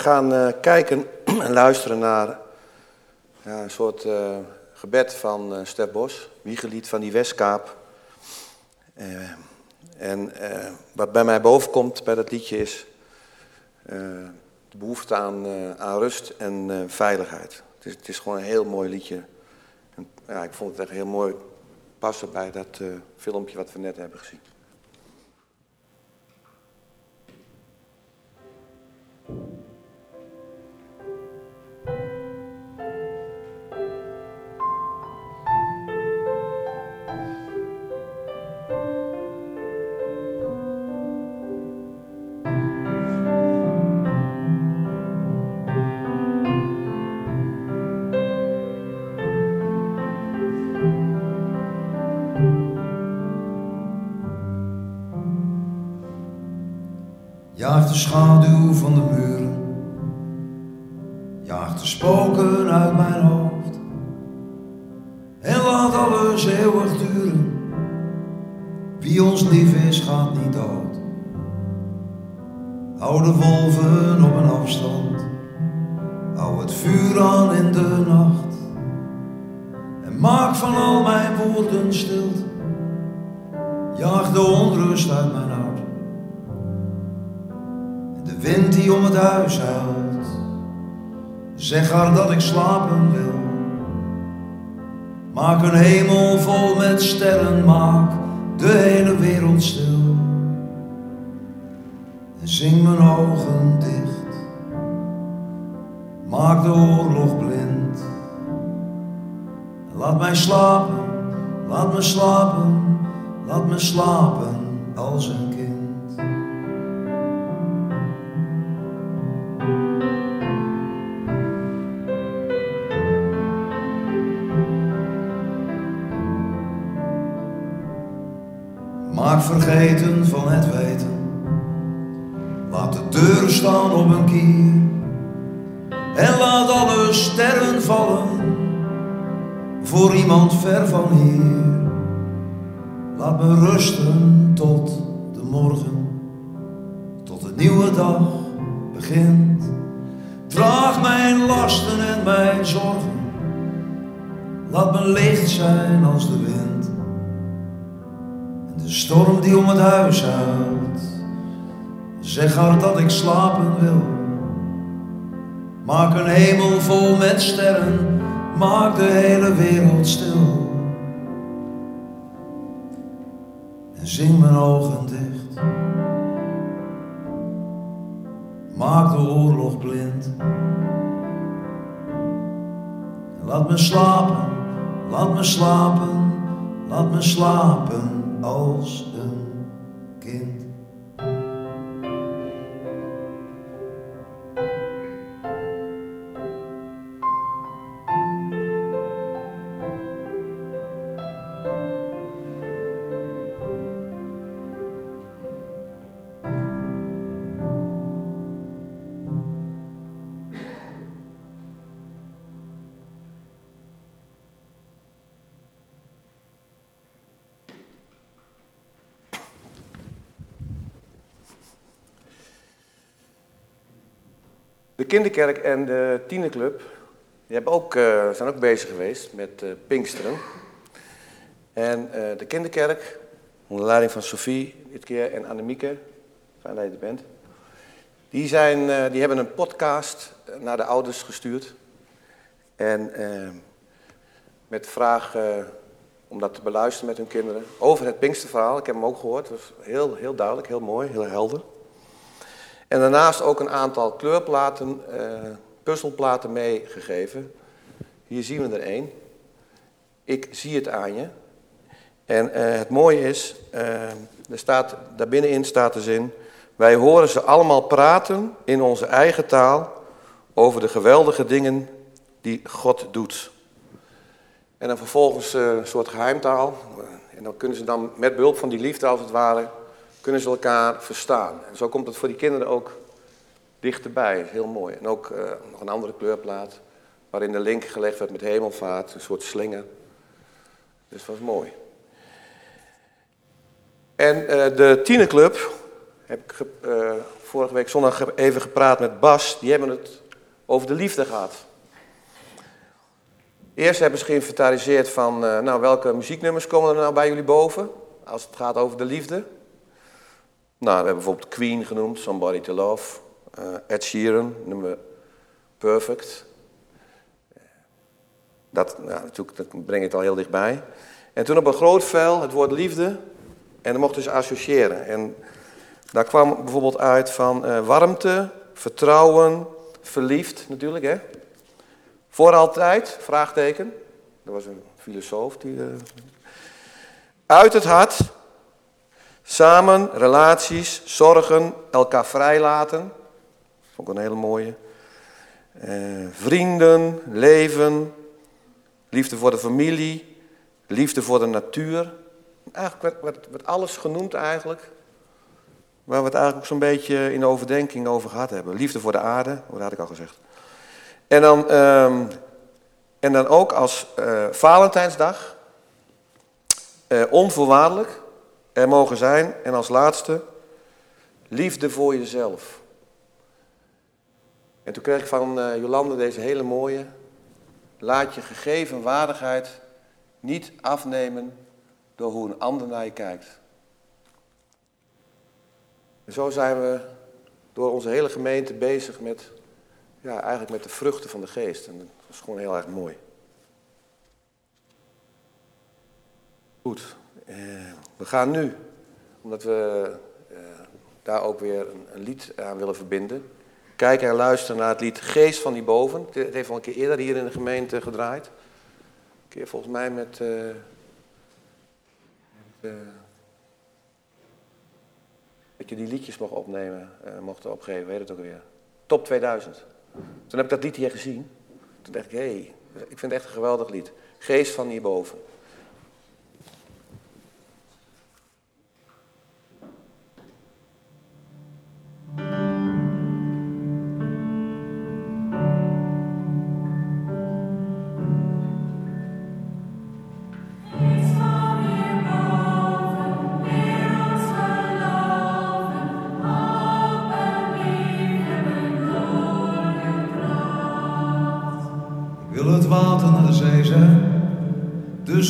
Gaan uh, kijken [clears throat] en luisteren naar ja, een soort uh, gebed van uh, Stef Bos, wiegelied van die Westkaap. en wat bij mij bovenkomt bij dat liedje is de behoefte aan, aan rust en veiligheid. Het is, het is, gewoon een heel mooi liedje. En, ja, ik vond het echt heel mooi passen bij dat filmpje wat we net hebben gezien. Schaduw van de muren. Jaag de spoken uit mijn hoofd. En laat alles eeuwig duren. Wie ons lief is, gaat niet dood. Hou de wolven op een afstand. Hou het vuur aan in de nacht. En maak van al mijn woorden stilte. Het huis huilt. Zeg haar dat ik slapen wil. Maak een hemel vol met sterren, maak de hele wereld stil. En zing mijn ogen dicht. Maak de oorlog blind. Laat mij slapen, laat me slapen, laat me slapen als een vergeten van het weten. Laat de deur staan op een kier. En laat alle sterren vallen voor iemand ver van hier. Laat me rusten tot de morgen, tot de nieuwe dag begint. Draag mijn lasten en mijn zorgen. Laat me licht zijn als de wind. Storm die om het huis huilt. Zeg haar dat ik slapen wil. Maak een hemel vol met sterren. Maak de hele wereld stil. En zing mijn ogen dicht. Maak de oorlog blind. Laat me slapen, laat me slapen, laat me slapen als kinderkerk en de tienerclub die hebben ook, uh, zijn ook bezig geweest met uh, Pinksteren. En uh, de kinderkerk, onder leiding van Sophie dit keer en Annemieke, fijn dat je er bent. Die, zijn, die hebben een podcast naar de ouders gestuurd. En met de vraag om dat te beluisteren met hun kinderen. Over het Pinksterverhaal, ik heb hem ook gehoord. Was heel, heel duidelijk, heel mooi, heel helder. En daarnaast ook een aantal kleurplaten, uh, puzzelplaten meegegeven. Hier zien we er één. Ik zie het aan je. En uh, het mooie is, uh, er staat, daar binnenin staat de zin... Wij horen ze allemaal praten in onze eigen taal over de geweldige dingen die God doet. En dan vervolgens een soort geheimtaal. En dan kunnen ze dan met behulp van die liefde als het ware kunnen ze elkaar verstaan. En zo komt het voor die kinderen ook dichterbij. Heel mooi. En ook uh, nog een andere kleurplaat, waarin de link gelegd werd met hemelvaart, een soort slinger. Dus dat was mooi. En uh, de tienerclub heb ik uh, vorige week zondag even gepraat met Bas. Die hebben het over de liefde gehad. Eerst hebben ze geïnventariseerd van, nou, welke muzieknummers komen er nou bij jullie boven? Als het gaat over de liefde. Nou, we hebben bijvoorbeeld Queen genoemd, Somebody to Love. Uh, Ed Sheeran, nummer Perfect. Dat, nou, natuurlijk, dat breng het al heel dichtbij. En toen op een groot vel het woord liefde. En dan mochten ze associëren. En daar kwam bijvoorbeeld uit van uh, warmte, vertrouwen, verliefd natuurlijk. Hè? Voor altijd, vraagteken. Dat was een filosoof die. Uit het hart, samen, relaties, zorgen, elkaar vrijlaten. Vond ik een hele mooie. Uh, vrienden, leven, liefde voor de familie, liefde voor de natuur. Eigenlijk werd, alles genoemd eigenlijk. Waar we het eigenlijk zo'n beetje in de overdenking over gehad hebben. Liefde voor de aarde, dat had ik al gezegd. En dan, um, en dan ook als uh, Valentijnsdag. Uh, onvoorwaardelijk er mogen zijn. En als laatste, liefde voor jezelf. En toen kreeg ik van uh, Jolande deze hele mooie. Laat je gegeven waardigheid niet afnemen door hoe een ander naar je kijkt. En zo zijn we door onze hele gemeente bezig met, ja, eigenlijk met de vruchten van de geest. En dat is gewoon heel erg mooi. Goed, eh, we gaan nu, omdat we eh, daar ook weer een, een, lied aan willen verbinden, kijken en luisteren naar het lied Geest van die Boven. Het heeft al een keer eerder hier in de gemeente gedraaid. Een keer volgens mij met... Uh, met dat je die liedjes mocht opnemen, uh, mocht opgeven, weet het ook weer. Top 2000. Toen heb ik dat lied hier gezien. Toen dacht ik, hé, hey, ik vind het echt een geweldig lied. Geest van hierboven.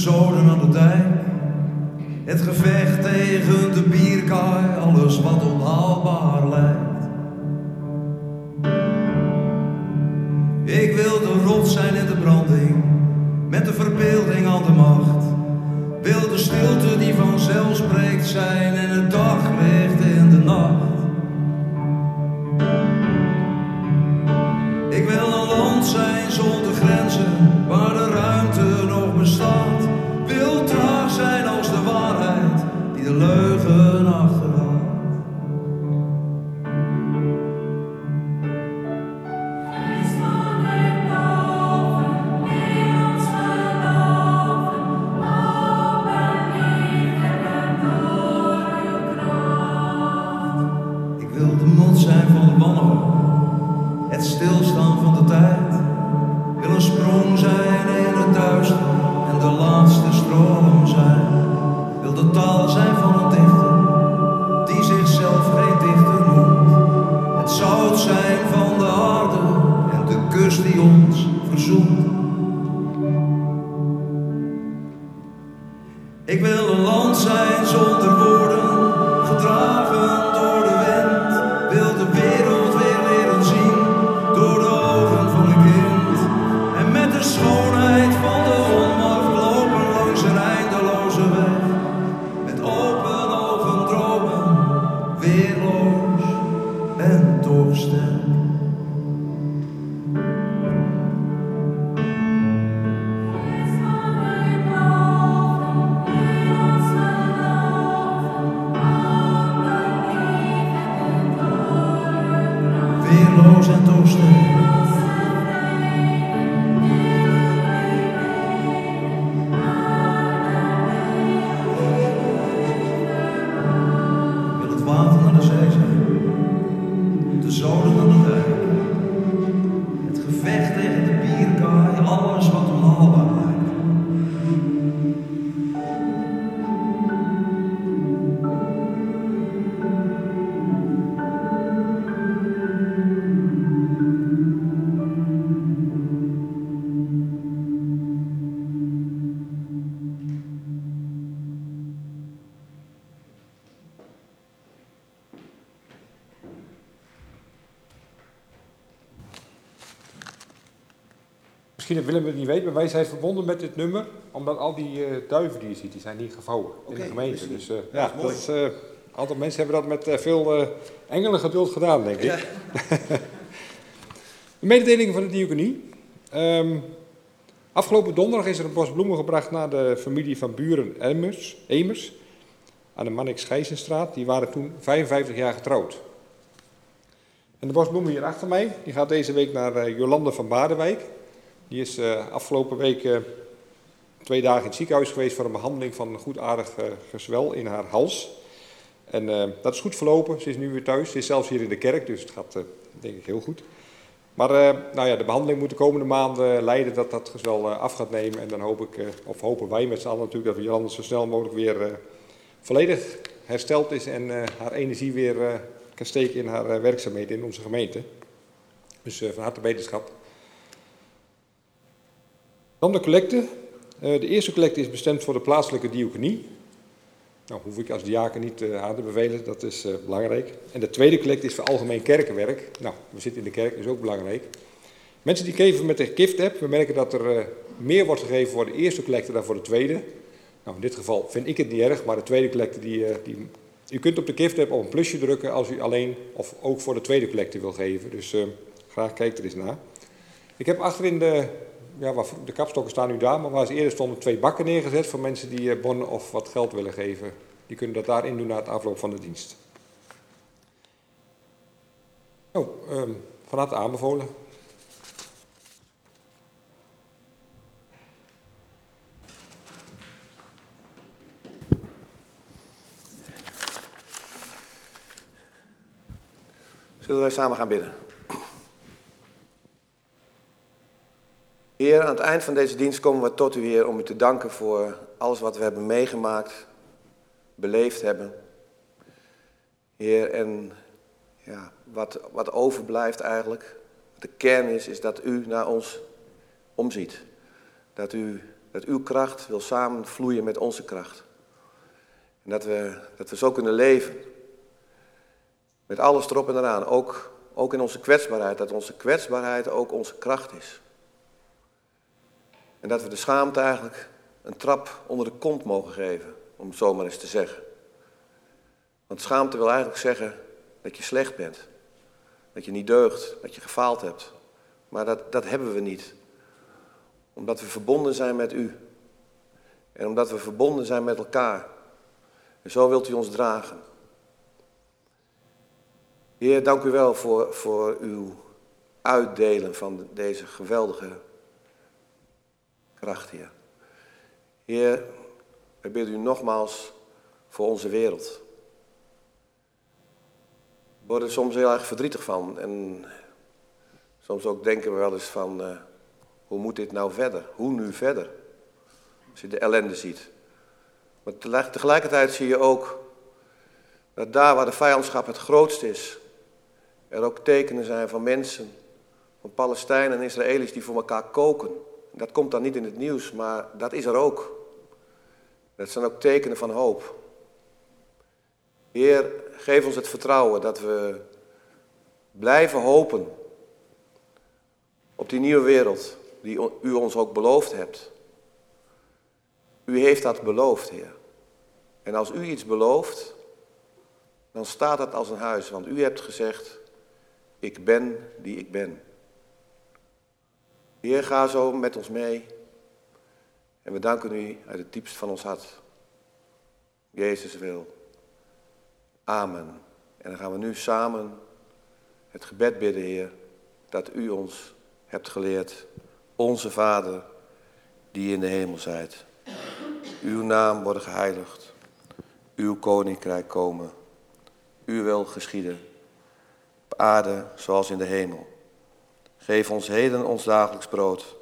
Zoden aan de dijk. Het gevecht Misschien dat Willem het niet weet, maar wij zijn verbonden met dit nummer, omdat al die uh, duiven die je ziet, die zijn hier gevouwen in de gemeente. Dus uh, ja, dat is, uh, een aantal mensen hebben dat met veel engelen geduld gedaan, denk ik. Ja. [laughs] de mededeling van de diaconie. Um, afgelopen donderdag is er een bos bloemen gebracht naar de familie van buren Emers, Emers aan de Mannix Gijzenstraat. Die waren toen 55 jaar getrouwd. En de bosbloemen hier achter mij, die gaat deze week naar Jolande van Badenwijk. Die is uh, afgelopen week uh, twee dagen in het ziekenhuis geweest voor een behandeling van een goedaardig uh, gezwel in haar hals. En dat is goed verlopen. Ze is nu weer thuis. Ze is zelfs hier in de kerk, dus het gaat denk ik heel goed. Maar nou ja, de behandeling moet de komende maanden leiden dat dat gezwel af gaat nemen. En dan hoop ik, of hopen wij met z'n allen natuurlijk, dat Jolanda zo snel mogelijk weer volledig hersteld is en haar energie weer kan steken in haar werkzaamheden in onze gemeente. Dus van harte beterschap. Dan de collecte. Uh, de eerste collecte is bestemd voor de plaatselijke diaconie. Nou, hoef ik als diaken niet uh, aan te bevelen, dat is uh, belangrijk. En de tweede collecte is voor algemeen kerkenwerk. Nou, we zitten in de kerk, is ook belangrijk. Mensen die geven met de gift-app, we merken dat er meer wordt gegeven voor de eerste collecte dan voor de tweede. Nou, in dit geval vind ik het niet erg, maar de tweede collecte, die, die u kunt op de gift-app op een plusje drukken als u alleen of ook voor de tweede collecte wil geven. Dus graag kijk er eens naar. Ik heb achterin de ja, waar, de kapstokken staan nu daar, maar waar ze eerder stonden twee bakken neergezet voor mensen die eh, bonnen of wat geld willen geven. Die kunnen dat daarin doen na het afloop van de dienst. Oh, um, van harte aanbevolen. Zullen wij samen gaan bidden? Heer, aan het eind van deze dienst komen we tot u, Heer, om u te danken voor alles wat we hebben meegemaakt, beleefd hebben. Heer, en ja, wat, wat overblijft eigenlijk, de kern is, is dat u naar ons omziet. Dat, u, dat uw kracht wil samenvloeien met onze kracht. En dat we, dat we zo kunnen leven. Met alles erop en eraan, ook, ook in onze kwetsbaarheid. Dat onze kwetsbaarheid ook onze kracht is. En dat we de schaamte eigenlijk een trap onder de kont mogen geven, om het zo maar eens te zeggen. Want schaamte wil eigenlijk zeggen dat je slecht bent. Dat je niet deugt, dat je gefaald hebt. Maar dat, dat hebben we niet. Omdat we verbonden zijn met u. En omdat we verbonden zijn met elkaar. En zo wilt u ons dragen. Heer, dank u wel voor, voor uw uitdelen van deze geweldige kracht, Heer. Heer, we bidden u nogmaals voor onze wereld. We worden soms heel erg verdrietig van. En soms ook denken we wel eens van, uh, hoe moet dit nou verder? Hoe nu verder? Als je de ellende ziet. Maar tegelijkertijd zie je ook dat daar waar de vijandschap het grootst is, er ook tekenen zijn van mensen, van Palestijnen en Israëli's die voor elkaar koken. Dat komt dan niet in het nieuws, maar dat is er ook. Dat zijn ook tekenen van hoop. Heer, geef ons het vertrouwen dat we blijven hopen op die nieuwe wereld die u ons ook beloofd hebt. U heeft dat beloofd, Heer. En als u iets belooft, dan staat het als een huis, want u hebt gezegd, ik ben die ik ben. Heer, ga zo met ons mee. En we danken u uit het diepst van ons hart. Jezus wil. Amen. En dan gaan we nu samen het gebed bidden, Heer, dat u ons hebt geleerd. Onze Vader, die in de hemel zijt. Uw naam worden geheiligd. Uw koninkrijk komen. Uw wil geschieden. Op aarde zoals in de hemel. Geef ons heden ons dagelijks brood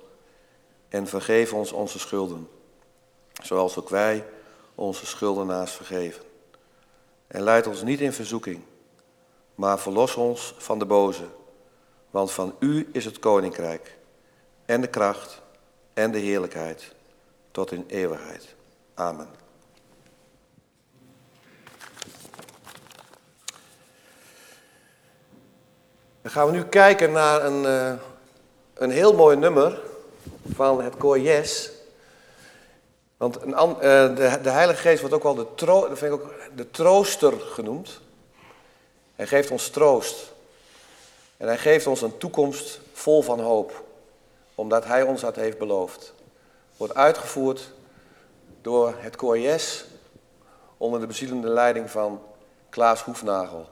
en vergeef ons onze schulden, zoals ook wij onze schuldenaars vergeven. En leid ons niet in verzoeking, maar verlos ons van de boze, want van u is het koninkrijk en de kracht en de heerlijkheid tot in eeuwigheid. Amen. Dan gaan we nu kijken naar een, uh, een heel mooi nummer. van het koor Yes. Want een, eh, de, de Heilige Geest wordt ook wel de, tro, dat vind ik ook de trooster genoemd. Hij geeft ons troost. En hij geeft ons een toekomst vol van hoop. Omdat hij ons dat heeft beloofd. Wordt uitgevoerd door het koor Yes. Onder de bezielende leiding van Klaas Hoefnagel.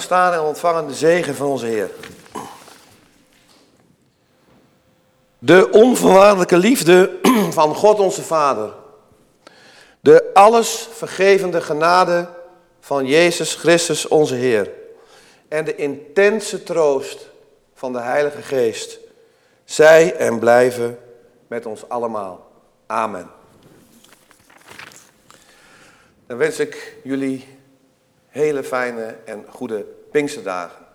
Staan en ontvangen de zegen van onze Heer. De onvoorwaardelijke liefde [clears throat] van God onze Vader. De alles vergevende genade van Jezus Christus onze Heer en de intense troost van de Heilige Geest zij en blijven met ons allemaal. Amen. Dan wens ik jullie hele fijne en goede Pinksterdagen.